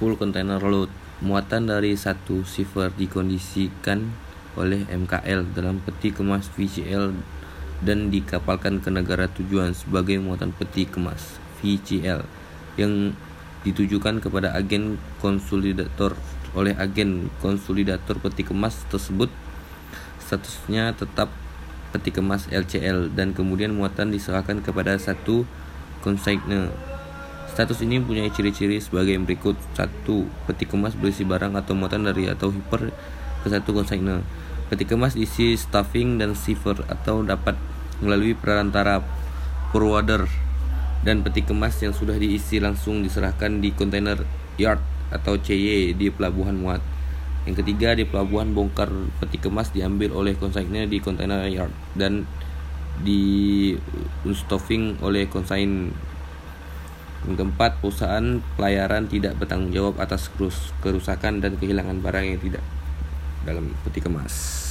full container load. Muatan dari satu shipper dikondisikan oleh MKL dalam peti kemas VCL dan dikapalkan ke negara tujuan sebagai muatan peti kemas VCL yang ditujukan kepada agen konsolidator oleh agen konsolidator peti kemas tersebut statusnya tetap peti kemas LCL dan kemudian muatan diserahkan kepada satu konsigne Status ini mempunyai ciri-ciri sebagai berikut. satu Peti kemas berisi barang atau muatan dari atau hiper ke satu konsigne. Peti kemas diisi stuffing dan cipher atau dapat melalui perantara forwarder dan peti kemas yang sudah diisi langsung diserahkan di kontainer yard atau CY di pelabuhan muat. Yang ketiga di pelabuhan bongkar peti kemas diambil oleh konsigne di kontainer yard dan di unstuffing oleh konsign yang keempat, perusahaan pelayaran tidak bertanggung jawab atas kerusakan dan kehilangan barang yang tidak dalam peti kemas.